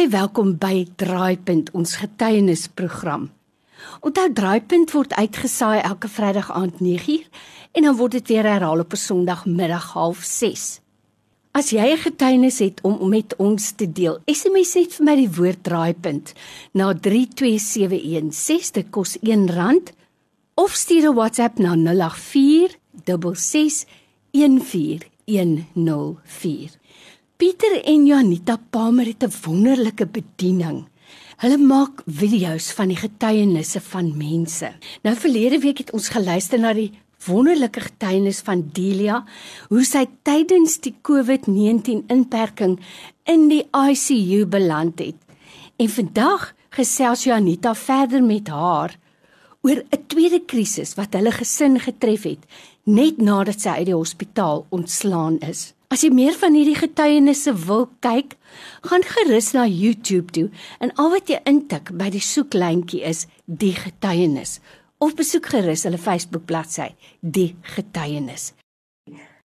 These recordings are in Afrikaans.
Baie welkom by Draaipunt, ons getuienisprogram. Onthou Draaipunt word uitgesaai elke Vrydag aand 9uur en dan word dit weer herhaal op 'n Sondagmiddag 06:30. As jy 'n getuienis het om, met ons te deel, SMS net vir my die woord Draaipunt na 32716 dit kos R1 of stuur 'n WhatsApp na 084 6614104. Pieter en Janita Palmer het 'n wonderlike bediening. Hulle maak video's van die getuienisse van mense. Nou verlede week het ons geluister na die wonderlike getuienis van Delia hoe sy tydens die COVID-19 inperking in die ICU beland het. En vandag gesels Janita verder met haar oor 'n tweede krisis wat hulle gesin getref het net nadat sy uit die hospitaal ontslaan is. As jy meer van hierdie getuienisse wil kyk, gaan gerus na YouTube toe en al wat jy intik by die soeklyntjie is die getuienis of besoek gerus hulle Facebook bladsy die getuienis.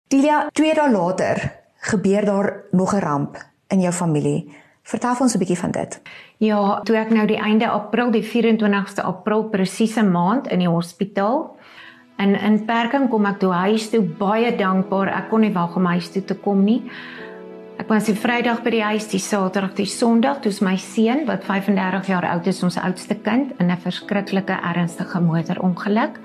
Dilia, 2 dae later gebeur daar nog 'n ramp in jou familie. Vertel ons 'n bietjie van dit. Ja, toe ek nou die einde April, die 24ste April presiese maand in die hospitaal In in Perking kom ek toe huis toe baie dankbaar. Ek kon nie wag om huis toe te kom nie. Ek was die Vrydag by die huis, die Saterdag, die Sondag, toe my seun wat 35 jaar oud is, ons oudste kind in 'n verskriklike ernstige motorongeluk.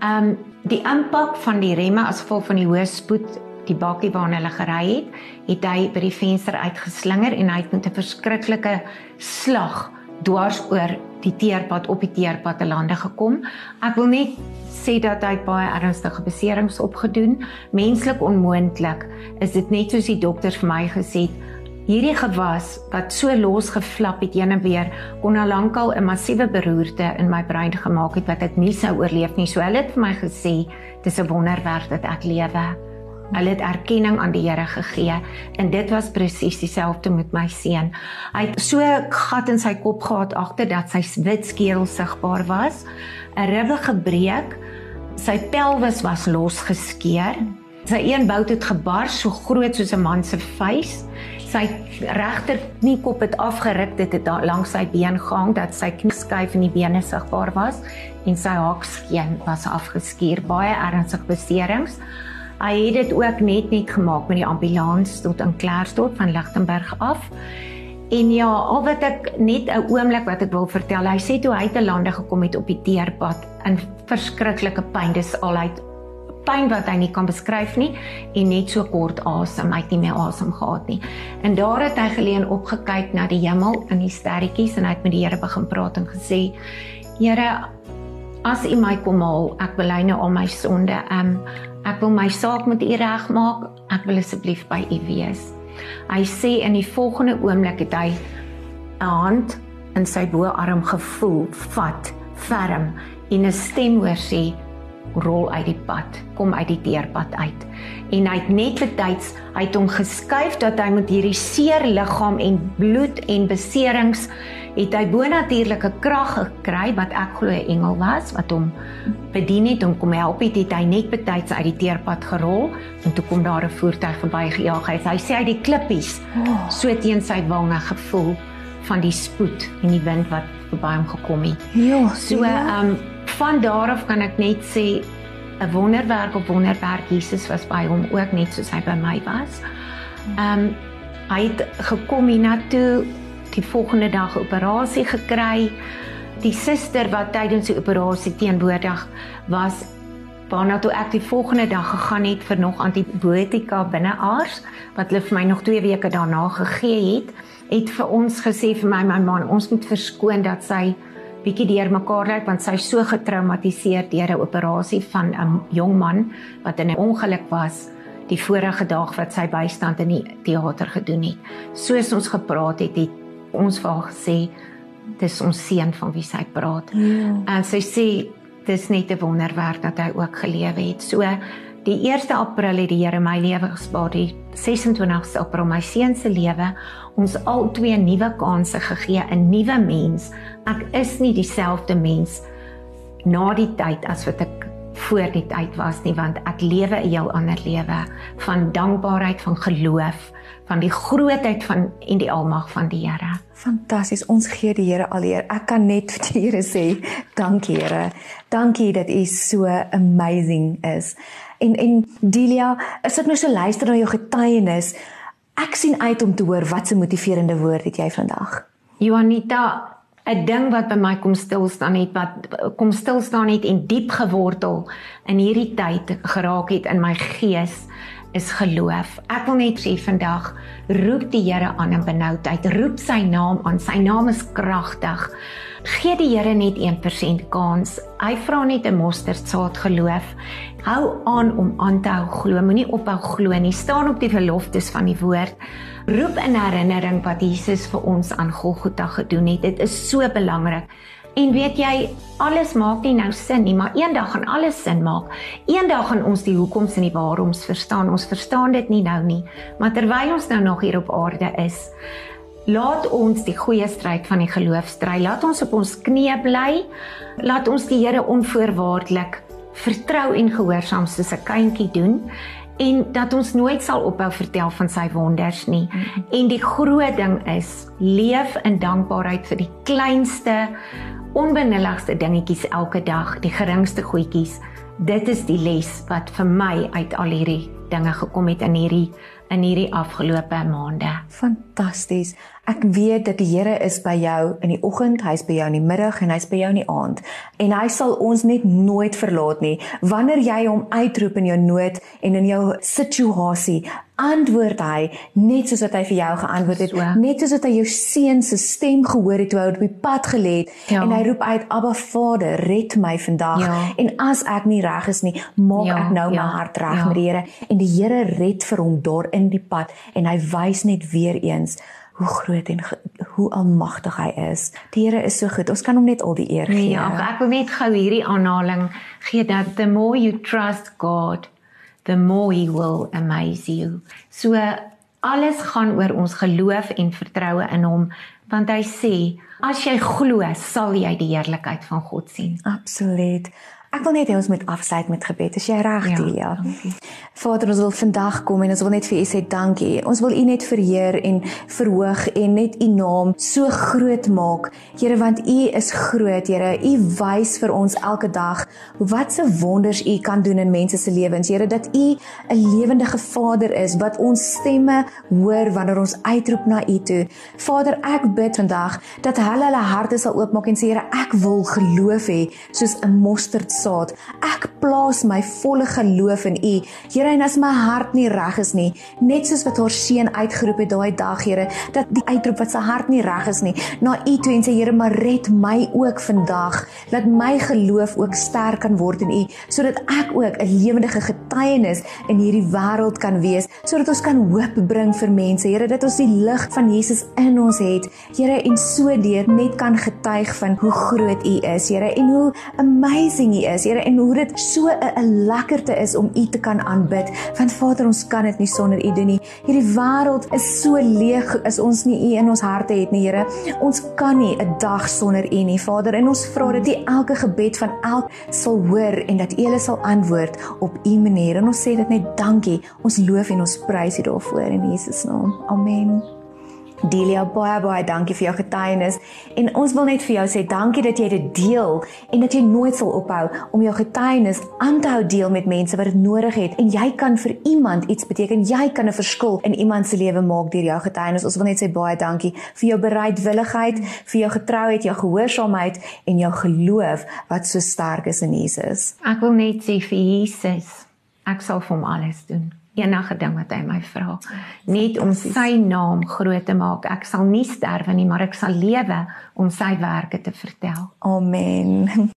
Um die impak van die remme as gevolg van die hoë spoed, die bakkie waarna hulle gery het, het hy by die venster uitgeslinger en hy het met 'n verskriklike slag dwars oor die teerpad op die teerpad te lande gekom. Ek wil net sê dat hy baie ernstige beserings opgedoen. Menslik onmoontlik. Is dit net soos die dokters vir my gesê het, hierdie gewas wat so losgeflap het heen en weer kon al lankal 'n massiewe beroerte in my brein gemaak het wat ek nie sou oorleef nie. So hulle het vir my gesê, dis 'n wonderwerk dat ek lewe. Hulle het erkenning aan die Here gegee en dit was presies dieselfde met my seun. Hy het so gat in sy kop gehad agter dat sy wit skedel sigbaar was, 'n ribbe gebreek, sy pelvis was losgeskeur. Sy een bout het gebars so groot soos 'n man se vuis. Sy regter kniekop het afgeruk, dit het langs sy been gehang dat sy knieskyf en die bene sigbaar was en sy hakskeen was afgeskuur, baie ernstige beserings. Hy het dit ook net net gemaak met die ambulans tot in Klerksdorp van Lichtenburg af. En ja, al wat ek net 'n oomblik wat ek wil vertel. Hy sê toe hy te lande gekom het op die teerpad in verskriklike pyn. Dis al hy pyn wat hy nie kan beskryf nie en net so kort asem, hy het nie meer asem gehad nie. En daar het hy geleen opgekyk na die hemel in die sterretjies en hy het met die Here begin praat en gesê: "Here, as U my kom haal, ek bely nou al my sonde. Um Ek wil my saak met U regmaak. Ek wil asseblief by U wees. Hy sê in die volgende oomblik het hy 'n hand in sy boarm gevoel, vat, ferm en 'n stem hoor sê rol uit die pad, kom uit die teerpad uit. En hy het net betyds, hy het hom geskuif dat hy met hierdie seer liggaam en bloed en beserings het hy bonatuurlike krag gekry wat ek glo 'n engel was wat hom bedien het om kom help het, het hy net betyds uit die teerpad gerol en toe kom daar 'n voertuig verby gejaag. Hy, hy sê hy die klippies so teen sy wange gevoel van die spoed en die wind wat verby hom gekom het. Ja, so ehm um, van daar af kan ek net sê 'n wonderwerk op wonderwerk Jesus was by hom ook net soos hy by my was. Ehm um, hy het gekom hiernatoe die volgende dag operasie gekry. Die suster wat tydens die operasie teenwoordig was, waarna toe ek die volgende dag gegaan het vir nog antibiotika binneaars wat hulle vir my nog 2 weke daarna gegee het, het vir ons gesê vir my my man, ons moet verskoon dat sy bietjie deurmekaar lyk want sy so getraumatiseer deur 'n operasie van 'n jong man wat in 'n ongeluk was die vorige dag wat sy bystand in die teater gedoen het. Soos ons gepraat het, het ons vir haar gesê dis ons seun van wie sy praat. Ja. En sy sê dis net 'n wonderwerk dat hy ook gelewe het. So die 1 April het die Here my lewe gespaar. Die 26ste April my seun se lewe ons al twee nuwe kansse gegee, 'n nuwe mens. Ek is nie dieselfde mens na die tyd as wat ek voor die tyd was nie want ek lewe 'n heel ander lewe van dankbaarheid, van geloof, van die grootheid van en die almag van die Here. Fantasties. Ons gee die Here al eer. Ek kan net vir die Here sê, dankie Here. Dankie dat U so amazing is. En en Delia, as ek nou so luister na jou getuienis, ek sien uit om te hoor wat se motiverende woord het jy vandag? Juanita, 'n ding wat by my kom stil staan het wat kom stil staan het en diep gewortel in hierdie tyd geraak het in my gees is geloof. Ek wil net sê vandag roep die Here aan in benoudheid, roep sy naam aan. Sy naam is kragtig. Gee die Here net 1% kans. Hy vra net 'n mosterdsaad geloof. Hou aan om aan te hou glo. Moenie ophou glo nie. Staan op die beloftes van die woord. Roep in herinnering wat Jesus vir ons aan Golgotha gedoen het. Dit is so belangrik. En weet jy, alles maak nie nou sin nie, maar eendag gaan alles sin maak. Eendag gaan ons die hoekoms en die waaroms verstaan. Ons verstaan dit nie nou nie, maar terwyl ons nou nog hier op aarde is, laat ons die goeie stryd van die geloof stry. Laat ons op ons knieë bly. Laat ons die Here onvoorwaardelik vertrou en gehoorsaam soos 'n kindjie doen en dat ons nooit sal ophou vertel van sy wonders nie. Mm -hmm. En die groot ding is leef in dankbaarheid vir die kleinste onbenulligste dingetjies elke dag, die geringste goedjies. Dit is die les wat vir my uit al hierdie dinge gekom het in hierdie in hierdie afgelope maande. Fantasties. Ek weet dat die Here is by jou in die oggend, hy's by jou in die middag en hy's by jou in die aand. En hy sal ons net nooit verlaat nie. Wanneer jy hom uitroep in jou nood en in jou situasie, antwoord hy net soos wat hy vir jou geantwoord het, so. net soos wat hy jou seun se stem gehoor het toe hy op die pad gelê het ja. en hy roep uit Abba Vader, red my vandag. Ja. En as ek nie reg is nie, maak ja. ek nou ja. my hart reg ja. met die Here en die Here red vir hom daar in die pad en hy wys net weer eens hoe groot en hoe almagtig hy is. Die Here is so goed. Ons kan hom net al die eer nee, gee. Ja, ek wil net gou hierdie aanhaling gee dat the more you trust God, the more he will amaze you. So alles gaan oor ons geloof en vertroue in hom want hy sê as jy glo sal jy die heerlikheid van God sien. Absoluut. Ek wil net hê ons moet afsluit met gebed. Is jy reg, Delia? Ja, Vader, ons wil vandag kom en ons wil net vir U sê dankie. Ons wil U net verheer en verhoog en net U naam so groot maak. Here, want U is groot, Here. U wys vir ons elke dag wat se wonders U kan doen in mense se lewens. Here, dat U 'n lewendige Vader is wat ons stemme hoor wanneer ons uitroep na U toe. Vader, ek bid vandag dat hulle hulle harte sal oopmaak en sê, Here, ek wil geloof hê soos 'n mosterd saad. Ek plaas my volle geloof in U. Here, en as my hart nie reg is nie, net soos wat haar seun uitgeroep het daai dag, Here, dat die uitroep wat sy hart nie reg is nie, na U toe en sê Here, maar red my ook vandag. Laat my geloof ook sterk kan word in U, sodat ek ook 'n lewendige getuienis in hierdie wêreld kan wees, sodat ons kan hoop bring vir mense. Here, dat ons die lig van Jesus in ons het. Here, en so deur net kan getuig van hoe groot U is, Here, en hoe amazing U is, Here, en hoe dit so 'n lekkerte is om U te kan aanbid. Want Vader, ons kan dit nie sonder U doen nie. Hierdie wêreld is so leeg as ons nie U in ons harte het nie, Here. Ons kan nie 'n dag sonder U nie, Vader. En ons vra dat U elke gebed van elk sal hoor en dat U hulle sal antwoord op U manier. En ons sê dit net dankie. Ons loof en ons prys U daarvoor in Jesus naam. Amen. Delia baie baie dankie vir jou getuienis. En ons wil net vir jou sê dankie dat jy dit deel en dat jy nooit sal ophou om jou getuienis aan te hou deel met mense wat dit nodig het. En jy kan vir iemand iets beteken. Jy kan 'n verskil in iemand se lewe maak deur jou getuienis. Ons wil net sê baie dankie vir jou bereidwilligheid vir jou getrouheid jou gehoorsaamheid en jou geloof wat so sterk is in Jesus. Ek wil net sê vir Jesus ek sal vir hom alles doen enige ding wat hy my vra. Net om sy naam groot te maak. Ek sal nie sterwe nie maar ek sal lewe om sy werke te vertel. Amen